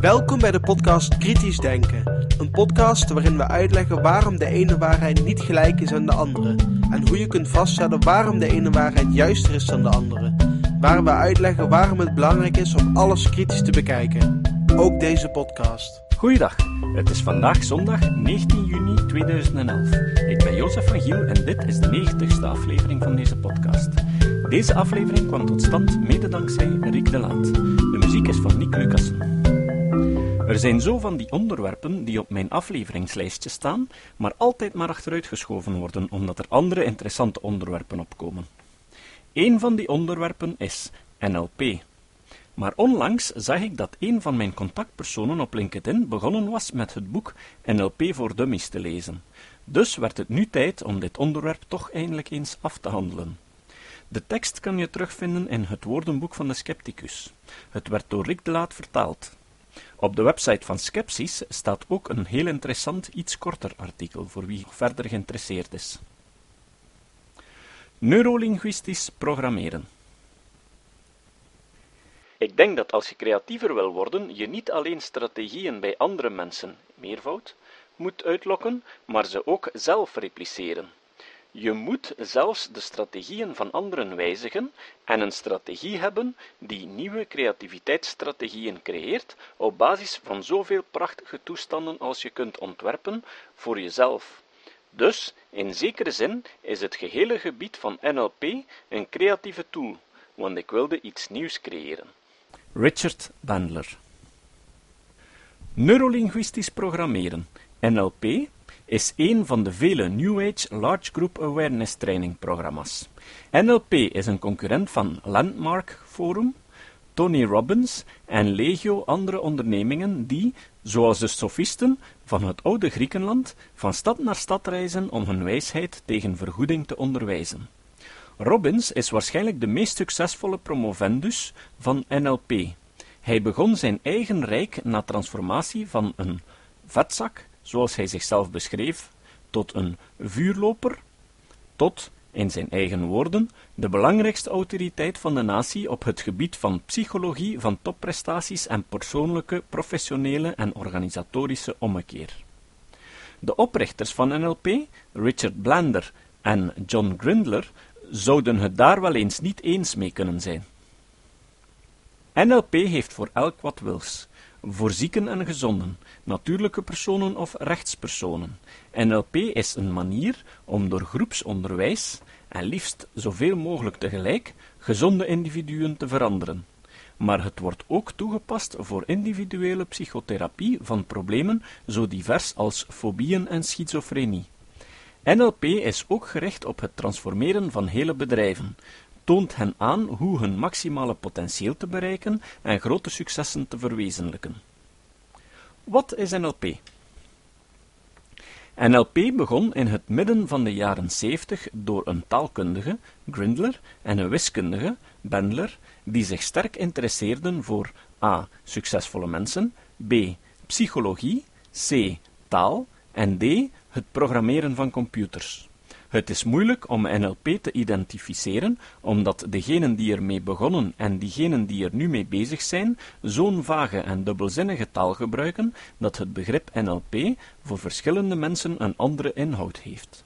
Welkom bij de podcast Kritisch Denken. Een podcast waarin we uitleggen waarom de ene waarheid niet gelijk is aan de andere. En hoe je kunt vaststellen waarom de ene waarheid juister is dan de andere. Waar we uitleggen waarom het belangrijk is om alles kritisch te bekijken. Ook deze podcast. Goeiedag, het is vandaag zondag 19 juni 2011. Ik ben Jozef van Giel en dit is de 90ste aflevering van deze podcast. Deze aflevering kwam tot stand mede dankzij Rick de Laat. De muziek is van Nick Lucassen. Er zijn zo van die onderwerpen die op mijn afleveringslijstje staan, maar altijd maar achteruit geschoven worden omdat er andere interessante onderwerpen opkomen. Een van die onderwerpen is NLP. Maar onlangs zag ik dat een van mijn contactpersonen op LinkedIn begonnen was met het boek NLP voor Dummies te lezen. Dus werd het nu tijd om dit onderwerp toch eindelijk eens af te handelen. De tekst kan je terugvinden in het woordenboek van de scepticus. Het werd door Rick de Laat vertaald. Op de website van Skepsis staat ook een heel interessant, iets korter artikel voor wie verder geïnteresseerd is. Neurolinguistisch programmeren. Ik denk dat als je creatiever wil worden, je niet alleen strategieën bij andere mensen, meervoud, moet uitlokken, maar ze ook zelf repliceren. Je moet zelfs de strategieën van anderen wijzigen en een strategie hebben die nieuwe creativiteitsstrategieën creëert op basis van zoveel prachtige toestanden als je kunt ontwerpen voor jezelf. Dus, in zekere zin, is het gehele gebied van NLP een creatieve tool, want ik wilde iets nieuws creëren. Richard Bandler Neurolinguistisch programmeren, NLP, is een van de vele New Age Large Group Awareness Training programma's. NLP is een concurrent van Landmark Forum, Tony Robbins en legio andere ondernemingen die, zoals de sofisten van het oude Griekenland, van stad naar stad reizen om hun wijsheid tegen vergoeding te onderwijzen. Robbins is waarschijnlijk de meest succesvolle promovendus van NLP. Hij begon zijn eigen rijk na transformatie van een vetzak zoals hij zichzelf beschreef, tot een vuurloper, tot, in zijn eigen woorden, de belangrijkste autoriteit van de natie op het gebied van psychologie van topprestaties en persoonlijke, professionele en organisatorische ommekeer. De oprichters van NLP, Richard Blander en John Grindler, zouden het daar wel eens niet eens mee kunnen zijn. NLP heeft voor elk wat wils voor zieken en gezonden, natuurlijke personen of rechtspersonen. NLP is een manier om door groepsonderwijs, en liefst zoveel mogelijk tegelijk, gezonde individuen te veranderen. Maar het wordt ook toegepast voor individuele psychotherapie van problemen zo divers als fobieën en schizofrenie. NLP is ook gericht op het transformeren van hele bedrijven, toont hen aan hoe hun maximale potentieel te bereiken en grote successen te verwezenlijken. Wat is NLP? NLP begon in het midden van de jaren 70 door een taalkundige, Grindler, en een wiskundige, Bendler, die zich sterk interesseerden voor a. succesvolle mensen, b. psychologie, c. taal en d. het programmeren van computers. Het is moeilijk om NLP te identificeren, omdat degenen die ermee begonnen en diegenen die er nu mee bezig zijn, zo'n vage en dubbelzinnige taal gebruiken, dat het begrip NLP voor verschillende mensen een andere inhoud heeft.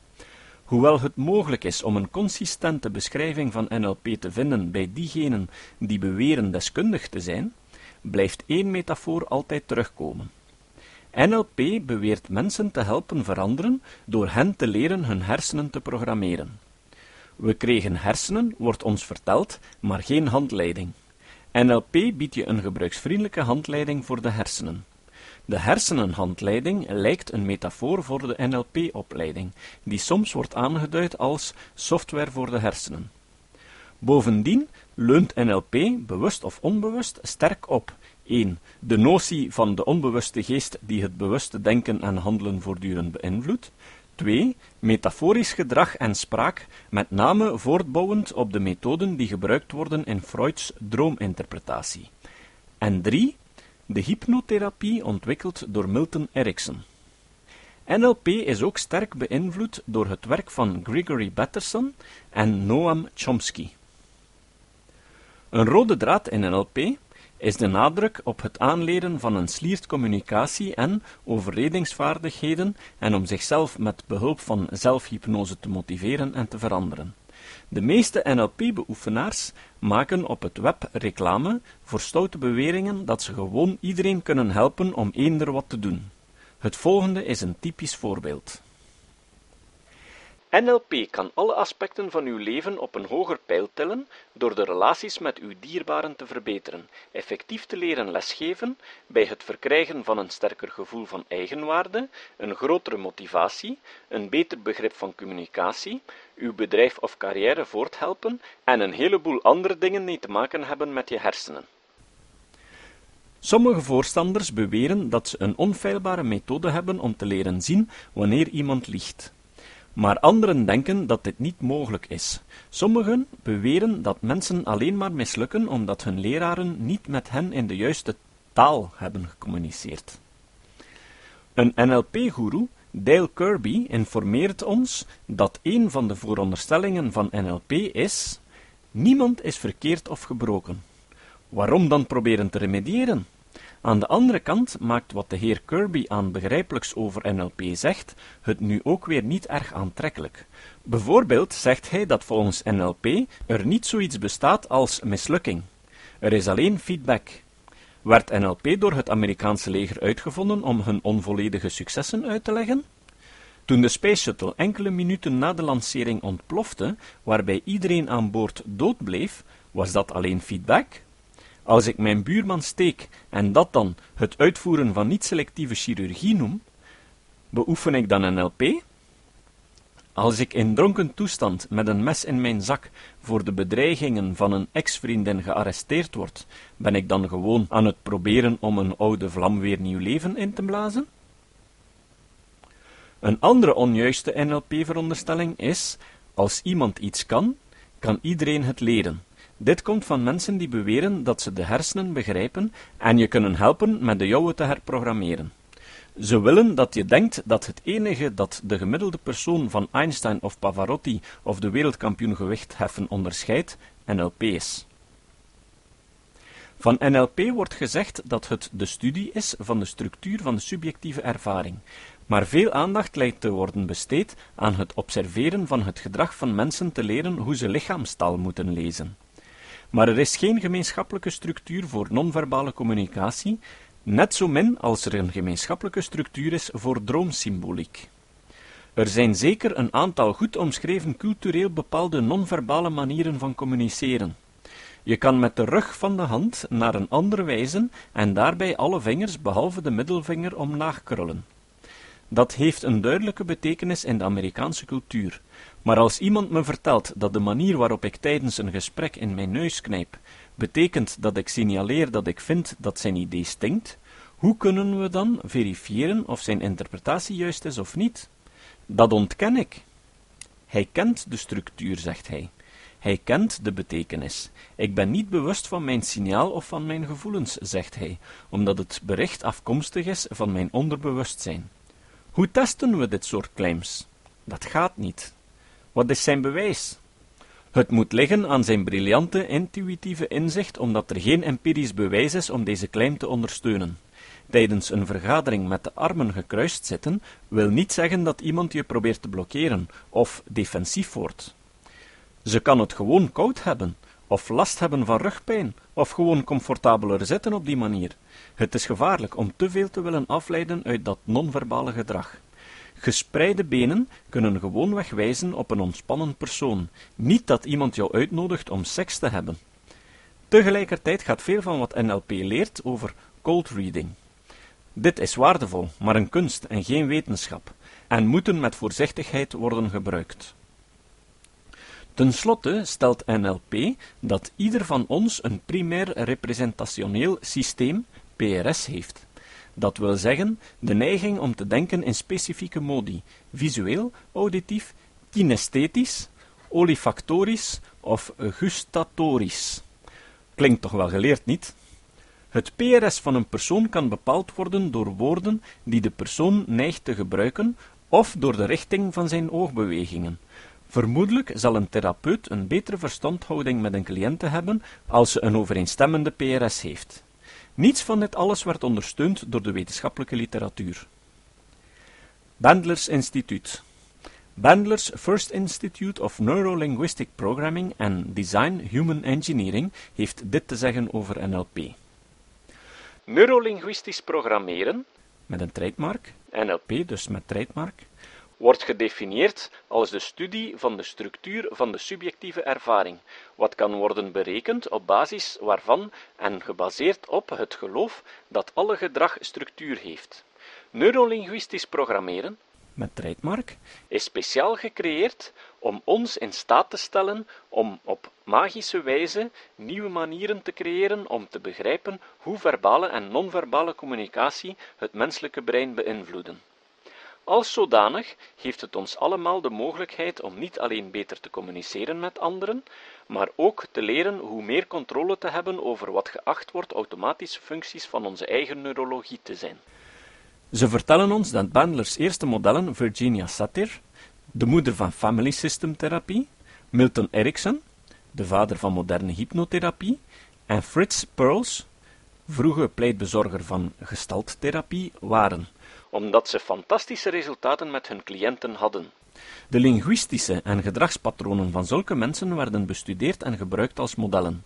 Hoewel het mogelijk is om een consistente beschrijving van NLP te vinden bij diegenen die beweren deskundig te zijn, blijft één metafoor altijd terugkomen. NLP beweert mensen te helpen veranderen door hen te leren hun hersenen te programmeren. We kregen hersenen, wordt ons verteld, maar geen handleiding. NLP biedt je een gebruiksvriendelijke handleiding voor de hersenen. De hersenenhandleiding lijkt een metafoor voor de NLP-opleiding, die soms wordt aangeduid als software voor de hersenen. Bovendien leunt NLP, bewust of onbewust, sterk op 1. De notie van de onbewuste geest die het bewuste denken en handelen voortdurend beïnvloedt. 2. Metaforisch gedrag en spraak, met name voortbouwend op de methoden die gebruikt worden in Freuds droominterpretatie. En 3. De hypnotherapie ontwikkeld door Milton Erickson. NLP is ook sterk beïnvloed door het werk van Gregory Bateson en Noam Chomsky. Een rode draad in NLP is de nadruk op het aanleren van een sliert communicatie en overredingsvaardigheden en om zichzelf met behulp van zelfhypnose te motiveren en te veranderen. De meeste NLP-beoefenaars maken op het web reclame voor stoute beweringen dat ze gewoon iedereen kunnen helpen om eender wat te doen. Het volgende is een typisch voorbeeld. NLP kan alle aspecten van uw leven op een hoger pijl tillen door de relaties met uw dierbaren te verbeteren, effectief te leren lesgeven, bij het verkrijgen van een sterker gevoel van eigenwaarde, een grotere motivatie, een beter begrip van communicatie, uw bedrijf of carrière voorthelpen en een heleboel andere dingen die te maken hebben met je hersenen. Sommige voorstanders beweren dat ze een onfeilbare methode hebben om te leren zien wanneer iemand liegt. Maar anderen denken dat dit niet mogelijk is. Sommigen beweren dat mensen alleen maar mislukken omdat hun leraren niet met hen in de juiste taal hebben gecommuniceerd. Een NLP-goeroe, Dale Kirby, informeert ons dat een van de vooronderstellingen van NLP is: niemand is verkeerd of gebroken. Waarom dan proberen te remediëren? Aan de andere kant maakt wat de heer Kirby aan begrijpelijks over NLP zegt, het nu ook weer niet erg aantrekkelijk. Bijvoorbeeld zegt hij dat volgens NLP er niet zoiets bestaat als mislukking. Er is alleen feedback. Werd NLP door het Amerikaanse leger uitgevonden om hun onvolledige successen uit te leggen? Toen de Space Shuttle enkele minuten na de lancering ontplofte, waarbij iedereen aan boord dood bleef, was dat alleen feedback? Als ik mijn buurman steek en dat dan het uitvoeren van niet-selectieve chirurgie noem, beoefen ik dan NLP? Als ik in dronken toestand met een mes in mijn zak voor de bedreigingen van een ex-vriendin gearresteerd word, ben ik dan gewoon aan het proberen om een oude vlam weer nieuw leven in te blazen? Een andere onjuiste NLP-veronderstelling is: als iemand iets kan, kan iedereen het leren. Dit komt van mensen die beweren dat ze de hersenen begrijpen en je kunnen helpen met de jouwe te herprogrammeren. Ze willen dat je denkt dat het enige dat de gemiddelde persoon van Einstein of Pavarotti of de wereldkampioen gewichtheffen onderscheidt, NLP is. Van NLP wordt gezegd dat het de studie is van de structuur van de subjectieve ervaring, maar veel aandacht lijkt te worden besteed aan het observeren van het gedrag van mensen te leren hoe ze lichaamstaal moeten lezen. Maar er is geen gemeenschappelijke structuur voor non-verbale communicatie, net zo min als er een gemeenschappelijke structuur is voor droomsymboliek. Er zijn zeker een aantal goed omschreven cultureel bepaalde non-verbale manieren van communiceren. Je kan met de rug van de hand naar een ander wijzen en daarbij alle vingers behalve de middelvinger omlaag krullen. Dat heeft een duidelijke betekenis in de Amerikaanse cultuur, maar als iemand me vertelt dat de manier waarop ik tijdens een gesprek in mijn neus knijp, betekent dat ik signaleer dat ik vind dat zijn idee stinkt, hoe kunnen we dan verifiëren of zijn interpretatie juist is of niet? Dat ontken ik. Hij kent de structuur, zegt hij. Hij kent de betekenis. Ik ben niet bewust van mijn signaal of van mijn gevoelens, zegt hij, omdat het bericht afkomstig is van mijn onderbewustzijn. Hoe testen we dit soort claims? Dat gaat niet. Wat is zijn bewijs? Het moet liggen aan zijn briljante intuïtieve inzicht, omdat er geen empirisch bewijs is om deze claim te ondersteunen. Tijdens een vergadering met de armen gekruist zitten wil niet zeggen dat iemand je probeert te blokkeren of defensief wordt. Ze kan het gewoon koud hebben, of last hebben van rugpijn, of gewoon comfortabeler zitten op die manier. Het is gevaarlijk om te veel te willen afleiden uit dat non-verbale gedrag. Gespreide benen kunnen gewoonweg wijzen op een ontspannen persoon, niet dat iemand jou uitnodigt om seks te hebben. Tegelijkertijd gaat veel van wat NLP leert over cold reading. Dit is waardevol, maar een kunst en geen wetenschap, en moeten met voorzichtigheid worden gebruikt. Ten slotte stelt NLP dat ieder van ons een primair representationeel systeem, PRS, heeft. Dat wil zeggen, de neiging om te denken in specifieke modi, visueel, auditief, kinesthetisch, olifactorisch of gustatorisch. Klinkt toch wel geleerd, niet? Het PRS van een persoon kan bepaald worden door woorden die de persoon neigt te gebruiken of door de richting van zijn oogbewegingen. Vermoedelijk zal een therapeut een betere verstandhouding met een cliënte hebben als ze een overeenstemmende PRS heeft. Niets van dit alles werd ondersteund door de wetenschappelijke literatuur. Bandler's Instituut Bandler's First Institute of Neurolinguistic Programming and Design Human Engineering heeft dit te zeggen over NLP. Neurolinguistisch programmeren, met een trademark, NLP dus met trademark, wordt gedefinieerd als de studie van de structuur van de subjectieve ervaring, wat kan worden berekend op basis waarvan en gebaseerd op het geloof dat alle gedrag structuur heeft. Neurolinguistisch programmeren met trademark is speciaal gecreëerd om ons in staat te stellen om op magische wijze nieuwe manieren te creëren om te begrijpen hoe verbale en non-verbale communicatie het menselijke brein beïnvloeden. Als zodanig geeft het ons allemaal de mogelijkheid om niet alleen beter te communiceren met anderen, maar ook te leren hoe meer controle te hebben over wat geacht wordt automatische functies van onze eigen neurologie te zijn. Ze vertellen ons dat Bandler's eerste modellen Virginia Satir, de moeder van Family System therapie, Milton Erickson, de vader van moderne hypnotherapie, en Fritz Perls, vroege pleitbezorger van gestalttherapie, waren, omdat ze fantastische resultaten met hun cliënten hadden. De linguïstische en gedragspatronen van zulke mensen werden bestudeerd en gebruikt als modellen.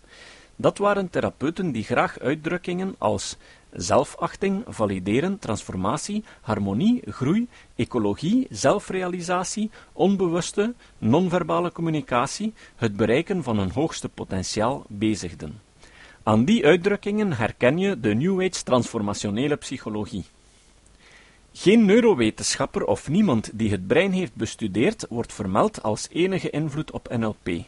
Dat waren therapeuten die graag uitdrukkingen als zelfachting, valideren, transformatie, harmonie, groei, ecologie, zelfrealisatie, onbewuste, non-verbale communicatie, het bereiken van een hoogste potentiaal bezigden. Aan die uitdrukkingen herken je de New Age transformationele psychologie. Geen neurowetenschapper of niemand die het brein heeft bestudeerd wordt vermeld als enige invloed op NLP.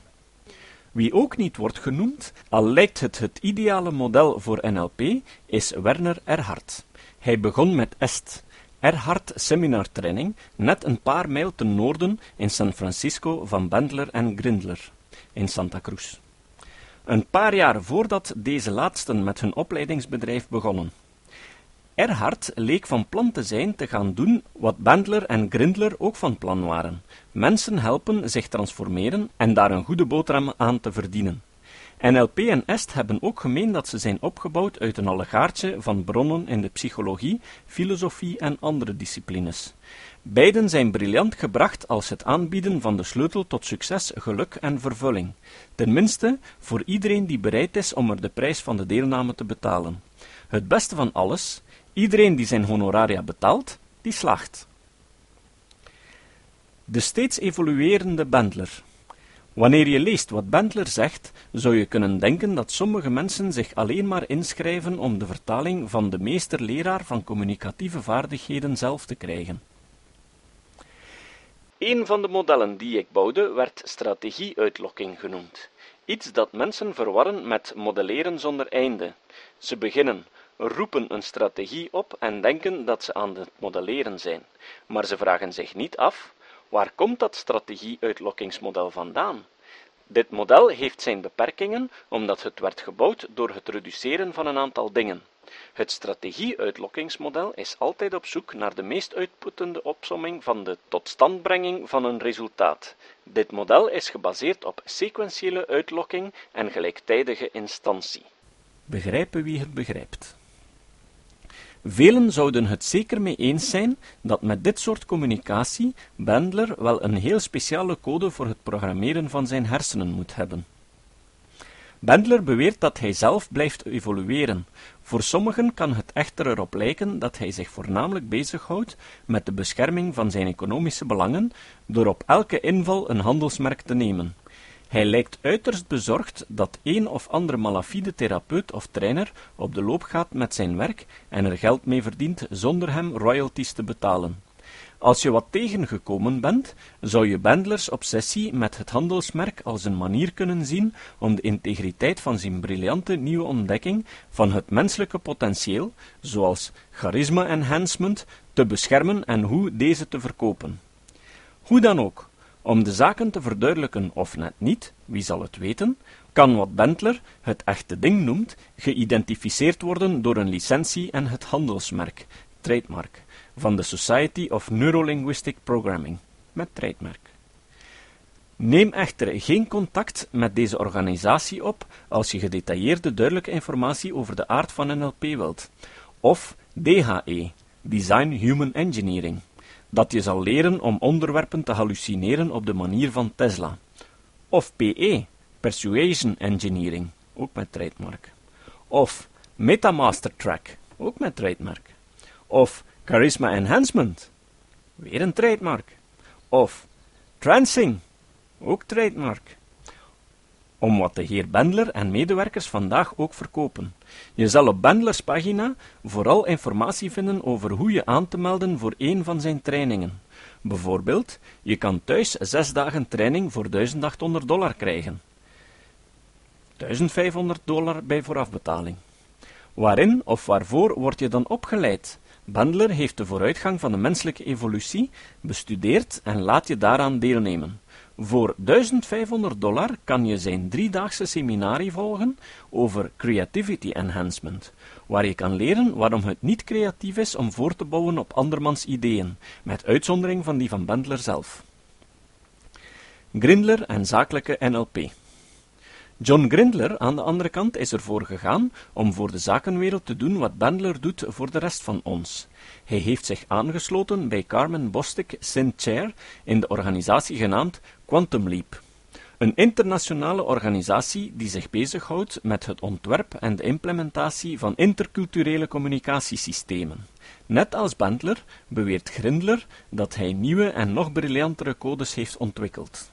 Wie ook niet wordt genoemd, al lijkt het het ideale model voor NLP, is Werner Erhard. Hij begon met EST, Erhard Seminar Training, net een paar mijl ten noorden in San Francisco van Bendler en Grindler, in Santa Cruz. Een paar jaar voordat deze laatsten met hun opleidingsbedrijf begonnen. Erhard leek van plan te zijn te gaan doen wat Bandler en Grindler ook van plan waren: mensen helpen zich transformeren en daar een goede boterham aan te verdienen. NLP en EST hebben ook gemeen dat ze zijn opgebouwd uit een allegaartje van bronnen in de psychologie, filosofie en andere disciplines. Beiden zijn briljant gebracht als het aanbieden van de sleutel tot succes, geluk en vervulling. Tenminste, voor iedereen die bereid is om er de prijs van de deelname te betalen. Het beste van alles, Iedereen die zijn honoraria betaalt, die slaagt. De steeds evoluerende Bendler. Wanneer je leest wat Bendler zegt, zou je kunnen denken dat sommige mensen zich alleen maar inschrijven om de vertaling van de meester-leraar van communicatieve vaardigheden zelf te krijgen. Een van de modellen die ik bouwde werd strategieuitlokking genoemd. Iets dat mensen verwarren met modelleren zonder einde. Ze beginnen roepen een strategie op en denken dat ze aan het modelleren zijn, maar ze vragen zich niet af: waar komt dat strategie-uitlokkingsmodel vandaan? Dit model heeft zijn beperkingen omdat het werd gebouwd door het reduceren van een aantal dingen. Het strategie-uitlokkingsmodel is altijd op zoek naar de meest uitputtende opsomming van de totstandbrenging van een resultaat. Dit model is gebaseerd op sequentiële uitlokking en gelijktijdige instantie. Begrijpen wie het begrijpt. Velen zouden het zeker mee eens zijn dat met dit soort communicatie Bandler wel een heel speciale code voor het programmeren van zijn hersenen moet hebben. Bandler beweert dat hij zelf blijft evolueren. Voor sommigen kan het echter erop lijken dat hij zich voornamelijk bezighoudt met de bescherming van zijn economische belangen door op elke inval een handelsmerk te nemen. Hij lijkt uiterst bezorgd dat een of andere malafide therapeut of trainer op de loop gaat met zijn werk en er geld mee verdient zonder hem royalties te betalen. Als je wat tegengekomen bent, zou je Bandlers obsessie met het handelsmerk als een manier kunnen zien om de integriteit van zijn briljante nieuwe ontdekking van het menselijke potentieel, zoals charisma enhancement, te beschermen en hoe deze te verkopen. Hoe dan ook, om de zaken te verduidelijken of net niet, wie zal het weten, kan wat Bentler het echte ding noemt, geïdentificeerd worden door een licentie en het handelsmerk, trademark, van de Society of Neurolinguistic Programming, met trademark. Neem echter geen contact met deze organisatie op als je gedetailleerde duidelijke informatie over de aard van NLP wilt. Of DHE, Design Human Engineering, dat je zal leren om onderwerpen te hallucineren op de manier van Tesla. Of PE, Persuasion Engineering, ook met trademark. Of Metamaster Track, ook met trademark. Of Charisma Enhancement, weer een trademark. Of Trancing, ook trademark. Om wat de heer Bendler en medewerkers vandaag ook verkopen. Je zal op Bendlers pagina vooral informatie vinden over hoe je aan te melden voor een van zijn trainingen. Bijvoorbeeld, je kan thuis zes dagen training voor 1800 dollar krijgen. 1500 dollar bij voorafbetaling. Waarin of waarvoor word je dan opgeleid? Bandler heeft de vooruitgang van de menselijke evolutie bestudeerd en laat je daaraan deelnemen. Voor 1500 dollar kan je zijn driedaagse seminarie volgen over Creativity Enhancement, waar je kan leren waarom het niet creatief is om voor te bouwen op andermans ideeën, met uitzondering van die van Bandler zelf. Grindler en zakelijke NLP John Grindler, aan de andere kant, is ervoor gegaan om voor de zakenwereld te doen wat Bandler doet voor de rest van ons. Hij heeft zich aangesloten bij Carmen Bostic Sinclair in de organisatie genaamd Quantum Leap. Een internationale organisatie die zich bezighoudt met het ontwerp en de implementatie van interculturele communicatiesystemen. Net als Bandler beweert Grindler dat hij nieuwe en nog briljantere codes heeft ontwikkeld.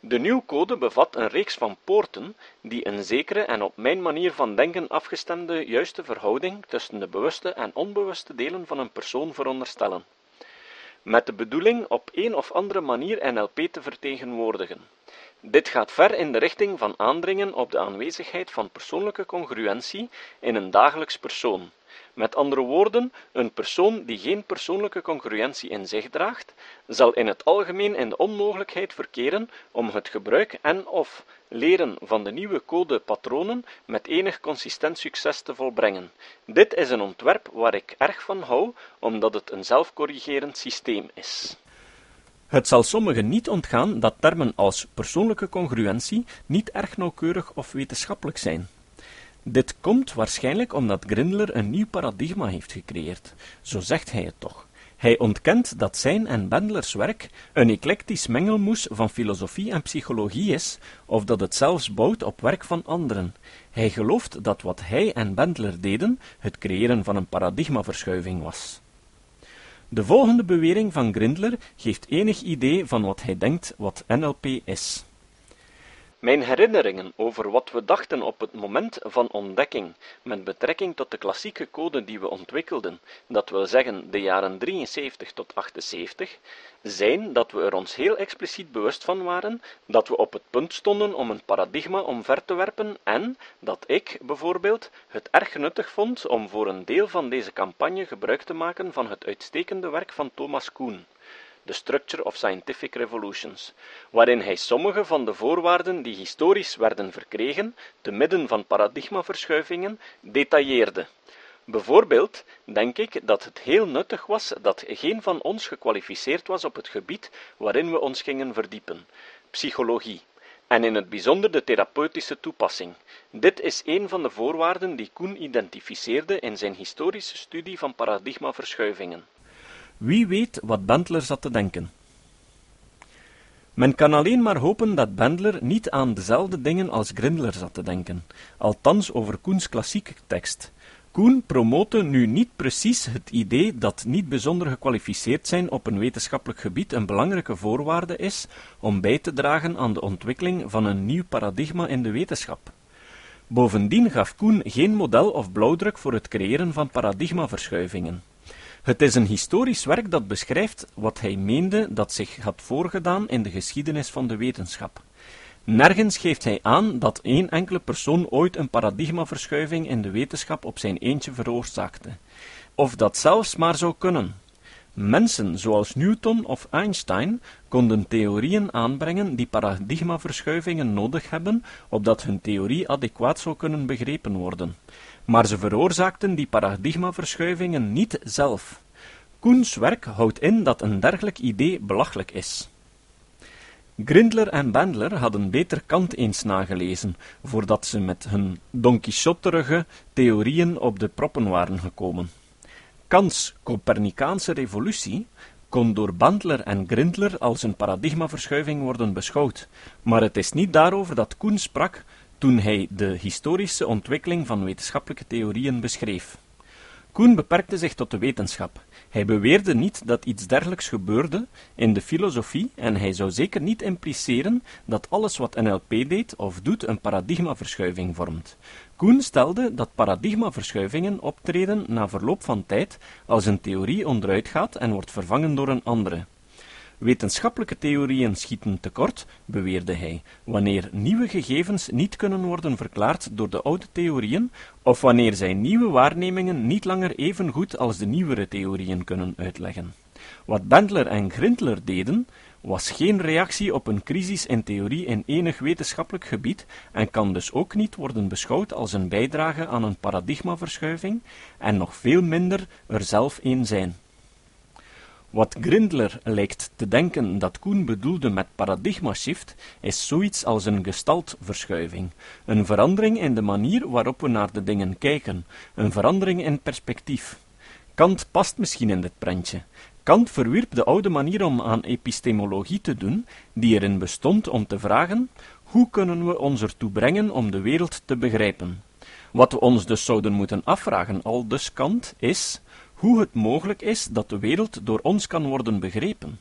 De nieuwe code bevat een reeks van poorten die een zekere en op mijn manier van denken afgestemde juiste verhouding tussen de bewuste en onbewuste delen van een persoon veronderstellen, met de bedoeling op een of andere manier NLP te vertegenwoordigen. Dit gaat ver in de richting van aandringen op de aanwezigheid van persoonlijke congruentie in een dagelijks persoon met andere woorden, een persoon die geen persoonlijke congruentie in zich draagt, zal in het algemeen in de onmogelijkheid verkeren om het gebruik en/of leren van de nieuwe code-patronen met enig consistent succes te volbrengen. Dit is een ontwerp waar ik erg van hou, omdat het een zelfcorrigerend systeem is. Het zal sommigen niet ontgaan dat termen als persoonlijke congruentie niet erg nauwkeurig of wetenschappelijk zijn. Dit komt waarschijnlijk omdat Grindler een nieuw paradigma heeft gecreëerd, zo zegt hij het toch. Hij ontkent dat zijn en Bendlers werk een eclectisch mengelmoes van filosofie en psychologie is, of dat het zelfs bouwt op werk van anderen. Hij gelooft dat wat hij en Bendler deden, het creëren van een paradigmaverschuiving was. De volgende bewering van Grindler geeft enig idee van wat hij denkt wat NLP is. Mijn herinneringen over wat we dachten op het moment van ontdekking met betrekking tot de klassieke code die we ontwikkelden, dat wil zeggen de jaren 73 tot 78, zijn dat we er ons heel expliciet bewust van waren dat we op het punt stonden om een paradigma omver te werpen en dat ik, bijvoorbeeld, het erg nuttig vond om voor een deel van deze campagne gebruik te maken van het uitstekende werk van Thomas Kuhn. The Structure of Scientific Revolutions, waarin hij sommige van de voorwaarden die historisch werden verkregen, te midden van paradigmaverschuivingen, detailleerde. Bijvoorbeeld denk ik dat het heel nuttig was dat geen van ons gekwalificeerd was op het gebied waarin we ons gingen verdiepen, psychologie, en in het bijzonder de therapeutische toepassing. Dit is een van de voorwaarden die Koen identificeerde in zijn historische studie van paradigmaverschuivingen. Wie weet wat Bendler zat te denken. Men kan alleen maar hopen dat Bendler niet aan dezelfde dingen als Grindler zat te denken, althans over Koens klassieke tekst. Koen promote nu niet precies het idee dat niet bijzonder gekwalificeerd zijn op een wetenschappelijk gebied een belangrijke voorwaarde is om bij te dragen aan de ontwikkeling van een nieuw paradigma in de wetenschap. Bovendien gaf Koen geen model of blauwdruk voor het creëren van paradigmaverschuivingen. Het is een historisch werk dat beschrijft wat hij meende dat zich had voorgedaan in de geschiedenis van de wetenschap. Nergens geeft hij aan dat één enkele persoon ooit een paradigmaverschuiving in de wetenschap op zijn eentje veroorzaakte, of dat zelfs maar zou kunnen. Mensen zoals Newton of Einstein konden theorieën aanbrengen die paradigmaverschuivingen nodig hebben, opdat hun theorie adequaat zou kunnen begrepen worden maar ze veroorzaakten die paradigmaverschuivingen niet zelf. Koens werk houdt in dat een dergelijk idee belachelijk is. Grindler en Bandler hadden beter Kant eens nagelezen, voordat ze met hun Don theorieën op de proppen waren gekomen. Kants Copernicaanse revolutie kon door Bandler en Grindler als een paradigmaverschuiving worden beschouwd, maar het is niet daarover dat Koen sprak toen hij de historische ontwikkeling van wetenschappelijke theorieën beschreef. Koen beperkte zich tot de wetenschap. Hij beweerde niet dat iets dergelijks gebeurde in de filosofie en hij zou zeker niet impliceren dat alles wat NLP deed of doet een paradigmaverschuiving vormt. Koen stelde dat paradigmaverschuivingen optreden na verloop van tijd als een theorie onderuit gaat en wordt vervangen door een andere. Wetenschappelijke theorieën schieten tekort, beweerde hij, wanneer nieuwe gegevens niet kunnen worden verklaard door de oude theorieën, of wanneer zij nieuwe waarnemingen niet langer even goed als de nieuwere theorieën kunnen uitleggen. Wat Bendler en Grindler deden, was geen reactie op een crisis in theorie in enig wetenschappelijk gebied en kan dus ook niet worden beschouwd als een bijdrage aan een paradigmaverschuiving en nog veel minder er zelf een zijn. Wat Grindler lijkt te denken dat Koen bedoelde met paradigma-shift, is zoiets als een gestaltverschuiving, een verandering in de manier waarop we naar de dingen kijken, een verandering in perspectief. Kant past misschien in dit prentje. Kant verwierp de oude manier om aan epistemologie te doen, die erin bestond om te vragen: hoe kunnen we ons ertoe brengen om de wereld te begrijpen? Wat we ons dus zouden moeten afvragen, al dus Kant, is hoe het mogelijk is dat de wereld door ons kan worden begrepen.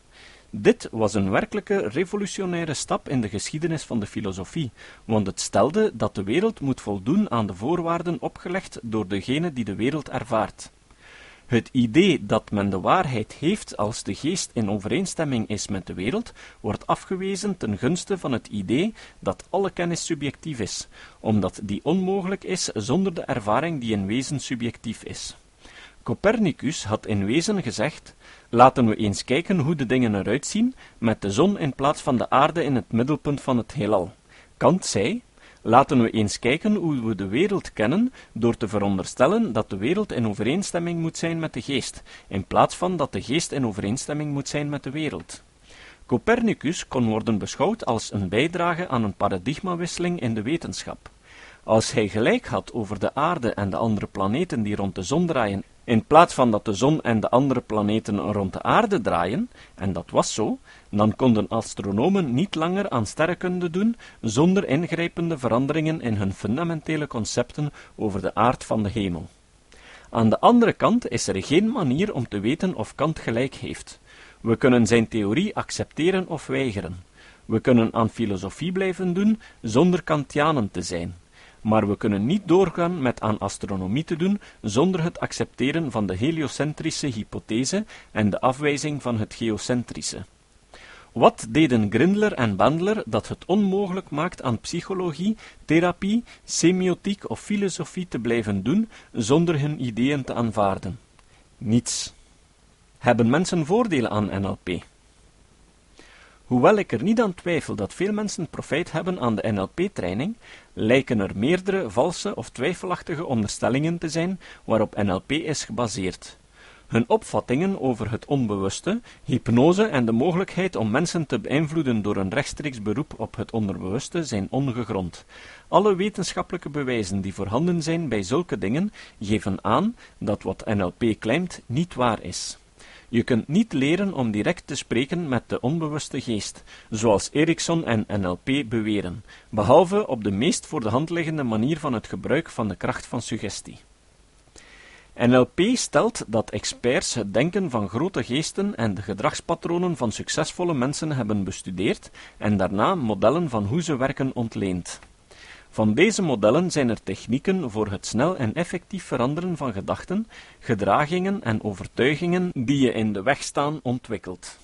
Dit was een werkelijke revolutionaire stap in de geschiedenis van de filosofie, want het stelde dat de wereld moet voldoen aan de voorwaarden opgelegd door degene die de wereld ervaart. Het idee dat men de waarheid heeft als de geest in overeenstemming is met de wereld, wordt afgewezen ten gunste van het idee dat alle kennis subjectief is, omdat die onmogelijk is zonder de ervaring die in wezen subjectief is. Copernicus had in wezen gezegd: laten we eens kijken hoe de dingen eruit zien, met de zon in plaats van de aarde in het middelpunt van het heelal. Kant zei: laten we eens kijken hoe we de wereld kennen, door te veronderstellen dat de wereld in overeenstemming moet zijn met de geest, in plaats van dat de geest in overeenstemming moet zijn met de wereld. Copernicus kon worden beschouwd als een bijdrage aan een paradigmawisseling in de wetenschap. Als hij gelijk had over de aarde en de andere planeten die rond de zon draaien in plaats van dat de zon en de andere planeten rond de aarde draaien, en dat was zo, dan konden astronomen niet langer aan sterrenkunde doen zonder ingrijpende veranderingen in hun fundamentele concepten over de aard van de hemel. Aan de andere kant is er geen manier om te weten of Kant gelijk heeft. We kunnen zijn theorie accepteren of weigeren. We kunnen aan filosofie blijven doen zonder Kantianen te zijn maar we kunnen niet doorgaan met aan astronomie te doen zonder het accepteren van de heliocentrische hypothese en de afwijzing van het geocentrische. Wat deden Grindler en Bandler dat het onmogelijk maakt aan psychologie, therapie, semiotiek of filosofie te blijven doen zonder hun ideeën te aanvaarden? Niets. Hebben mensen voordelen aan NLP? Hoewel ik er niet aan twijfel dat veel mensen profijt hebben aan de NLP-training, lijken er meerdere valse of twijfelachtige onderstellingen te zijn waarop NLP is gebaseerd. Hun opvattingen over het onbewuste, hypnose en de mogelijkheid om mensen te beïnvloeden door een rechtstreeks beroep op het onderbewuste zijn ongegrond. Alle wetenschappelijke bewijzen die voorhanden zijn bij zulke dingen geven aan dat wat NLP claimt niet waar is. Je kunt niet leren om direct te spreken met de onbewuste geest, zoals Erikson en NLP beweren, behalve op de meest voor de hand liggende manier van het gebruik van de kracht van suggestie. NLP stelt dat experts het denken van grote geesten en de gedragspatronen van succesvolle mensen hebben bestudeerd en daarna modellen van hoe ze werken ontleend. Van deze modellen zijn er technieken voor het snel en effectief veranderen van gedachten, gedragingen en overtuigingen die je in de weg staan ontwikkeld.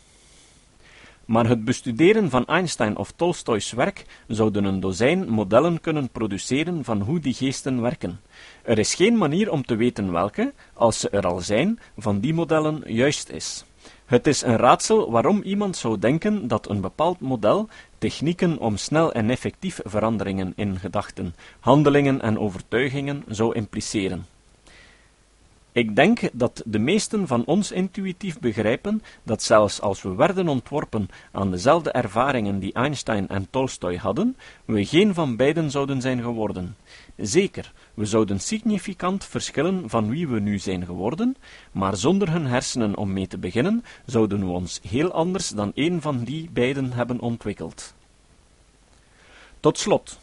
Maar het bestuderen van Einstein of Tolstoys werk zouden een dozijn modellen kunnen produceren van hoe die geesten werken. Er is geen manier om te weten welke, als ze er al zijn, van die modellen juist is. Het is een raadsel waarom iemand zou denken dat een bepaald model technieken om snel en effectief veranderingen in gedachten, handelingen en overtuigingen zou impliceren. Ik denk dat de meesten van ons intuïtief begrijpen dat zelfs als we werden ontworpen aan dezelfde ervaringen die Einstein en Tolstoy hadden, we geen van beiden zouden zijn geworden. Zeker, we zouden significant verschillen van wie we nu zijn geworden, maar zonder hun hersenen om mee te beginnen, zouden we ons heel anders dan een van die beiden hebben ontwikkeld. Tot slot,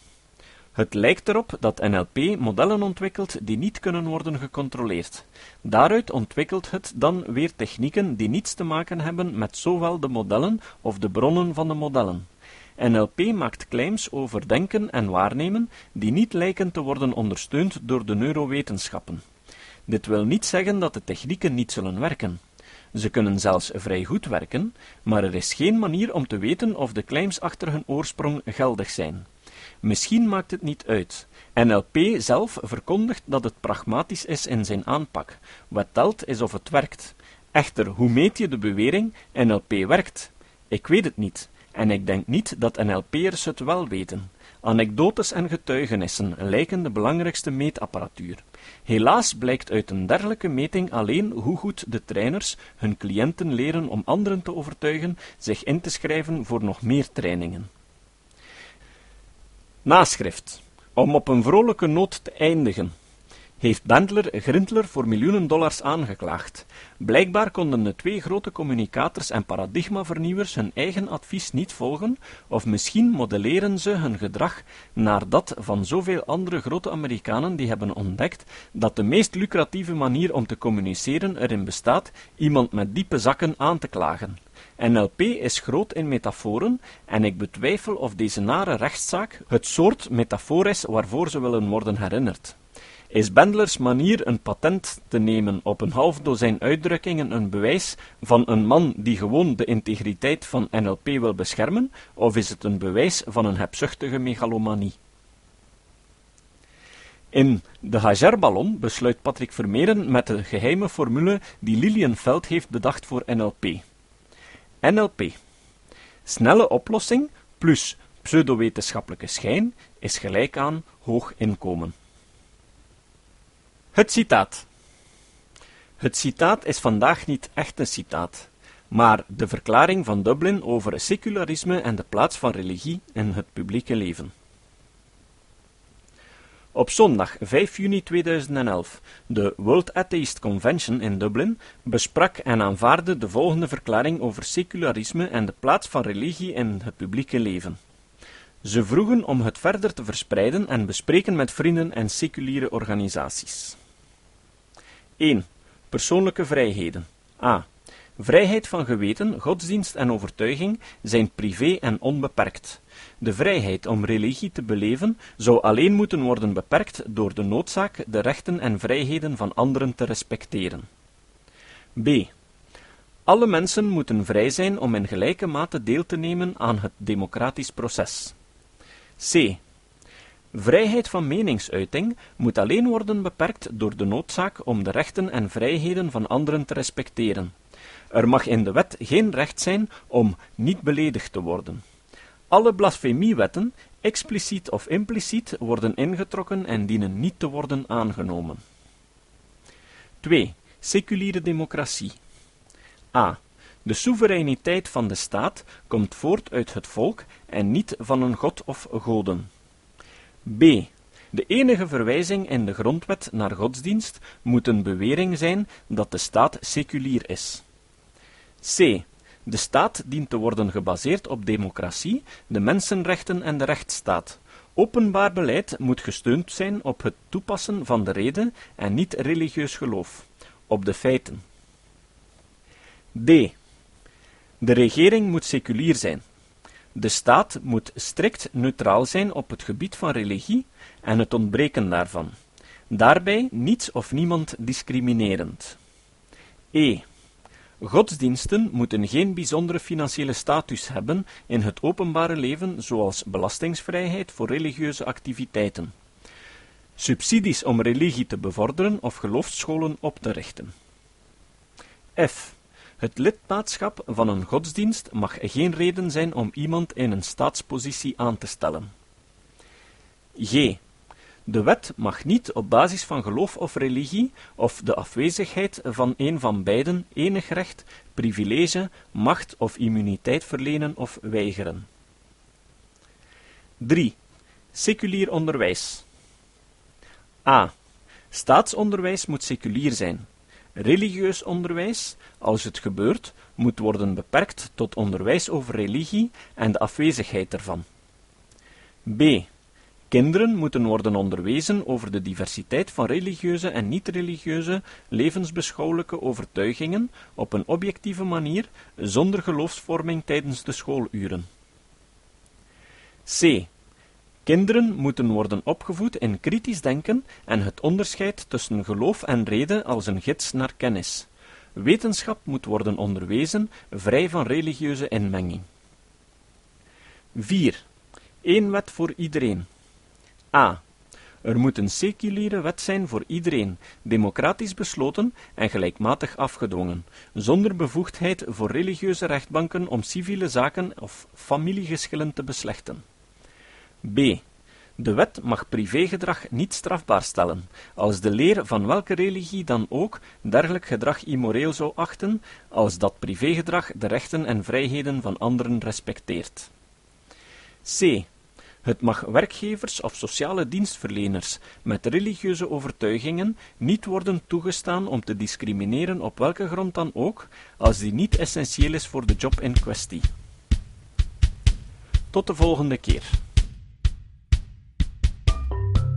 het lijkt erop dat NLP modellen ontwikkelt die niet kunnen worden gecontroleerd. Daaruit ontwikkelt het dan weer technieken die niets te maken hebben met zowel de modellen of de bronnen van de modellen. NLP maakt claims over denken en waarnemen die niet lijken te worden ondersteund door de neurowetenschappen. Dit wil niet zeggen dat de technieken niet zullen werken. Ze kunnen zelfs vrij goed werken, maar er is geen manier om te weten of de claims achter hun oorsprong geldig zijn. Misschien maakt het niet uit. NLP zelf verkondigt dat het pragmatisch is in zijn aanpak. Wat telt is of het werkt. Echter, hoe meet je de bewering NLP werkt? Ik weet het niet, en ik denk niet dat NLP'ers het wel weten. Anekdotes en getuigenissen lijken de belangrijkste meetapparatuur. Helaas blijkt uit een dergelijke meting alleen hoe goed de trainers hun cliënten leren om anderen te overtuigen zich in te schrijven voor nog meer trainingen. Naschrift. Om op een vrolijke noot te eindigen. Heeft Bendler Grindler voor miljoenen dollars aangeklaagd. Blijkbaar konden de twee grote communicators en paradigmavernieuwers hun eigen advies niet volgen, of misschien modelleren ze hun gedrag naar dat van zoveel andere grote Amerikanen die hebben ontdekt dat de meest lucratieve manier om te communiceren erin bestaat iemand met diepe zakken aan te klagen. NLP is groot in metaforen en ik betwijfel of deze nare rechtszaak het soort metafoor is waarvoor ze willen worden herinnerd. Is Bendlers manier een patent te nemen op een half dozijn uitdrukkingen een bewijs van een man die gewoon de integriteit van NLP wil beschermen, of is het een bewijs van een hebzuchtige megalomanie? In de Hager-ballon besluit Patrick Vermeeren met de geheime formule die Lilienfeld heeft bedacht voor NLP. NLP. Snelle oplossing plus pseudowetenschappelijke schijn is gelijk aan hoog inkomen. Het citaat. Het citaat is vandaag niet echt een citaat, maar de verklaring van Dublin over secularisme en de plaats van religie in het publieke leven. Op zondag 5 juni 2011, de World Atheist Convention in Dublin, besprak en aanvaarde de volgende verklaring over secularisme en de plaats van religie in het publieke leven. Ze vroegen om het verder te verspreiden en bespreken met vrienden en seculiere organisaties. 1. Persoonlijke vrijheden. A. Vrijheid van geweten, godsdienst en overtuiging zijn privé en onbeperkt. De vrijheid om religie te beleven zou alleen moeten worden beperkt door de noodzaak de rechten en vrijheden van anderen te respecteren. B. Alle mensen moeten vrij zijn om in gelijke mate deel te nemen aan het democratisch proces. C. Vrijheid van meningsuiting moet alleen worden beperkt door de noodzaak om de rechten en vrijheden van anderen te respecteren. Er mag in de wet geen recht zijn om niet beledigd te worden. Alle blasfemiewetten, expliciet of impliciet, worden ingetrokken en dienen niet te worden aangenomen. 2. Seculiere democratie. A. De soevereiniteit van de staat komt voort uit het volk en niet van een god of goden. B. De enige verwijzing in de grondwet naar godsdienst moet een bewering zijn dat de staat seculier is. C. De staat dient te worden gebaseerd op democratie, de mensenrechten en de rechtsstaat. Openbaar beleid moet gesteund zijn op het toepassen van de reden en niet religieus geloof, op de feiten. D. De regering moet seculier zijn. De staat moet strikt neutraal zijn op het gebied van religie en het ontbreken daarvan. Daarbij niets of niemand discriminerend. E. Godsdiensten moeten geen bijzondere financiële status hebben in het openbare leven, zoals belastingsvrijheid voor religieuze activiteiten, subsidies om religie te bevorderen of geloofsscholen op te richten. F. Het lidmaatschap van een godsdienst mag geen reden zijn om iemand in een staatspositie aan te stellen. G. De wet mag niet op basis van geloof of religie of de afwezigheid van een van beiden enig recht, privilege, macht of immuniteit verlenen of weigeren. 3. Seculier onderwijs. A. Staatsonderwijs moet seculier zijn. Religieus onderwijs, als het gebeurt, moet worden beperkt tot onderwijs over religie en de afwezigheid ervan. B. Kinderen moeten worden onderwezen over de diversiteit van religieuze en niet-religieuze levensbeschouwelijke overtuigingen op een objectieve manier, zonder geloofsvorming tijdens de schooluren. C. Kinderen moeten worden opgevoed in kritisch denken en het onderscheid tussen geloof en reden als een gids naar kennis. Wetenschap moet worden onderwezen, vrij van religieuze inmenging. 4. Eén wet voor iedereen. A. Er moet een seculiere wet zijn voor iedereen, democratisch besloten en gelijkmatig afgedwongen, zonder bevoegdheid voor religieuze rechtbanken om civiele zaken of familiegeschillen te beslechten. B. De wet mag privégedrag niet strafbaar stellen, als de leer van welke religie dan ook dergelijk gedrag immoreel zou achten, als dat privégedrag de rechten en vrijheden van anderen respecteert. C. Het mag werkgevers of sociale dienstverleners met religieuze overtuigingen niet worden toegestaan om te discrimineren op welke grond dan ook, als die niet essentieel is voor de job in kwestie. Tot de volgende keer.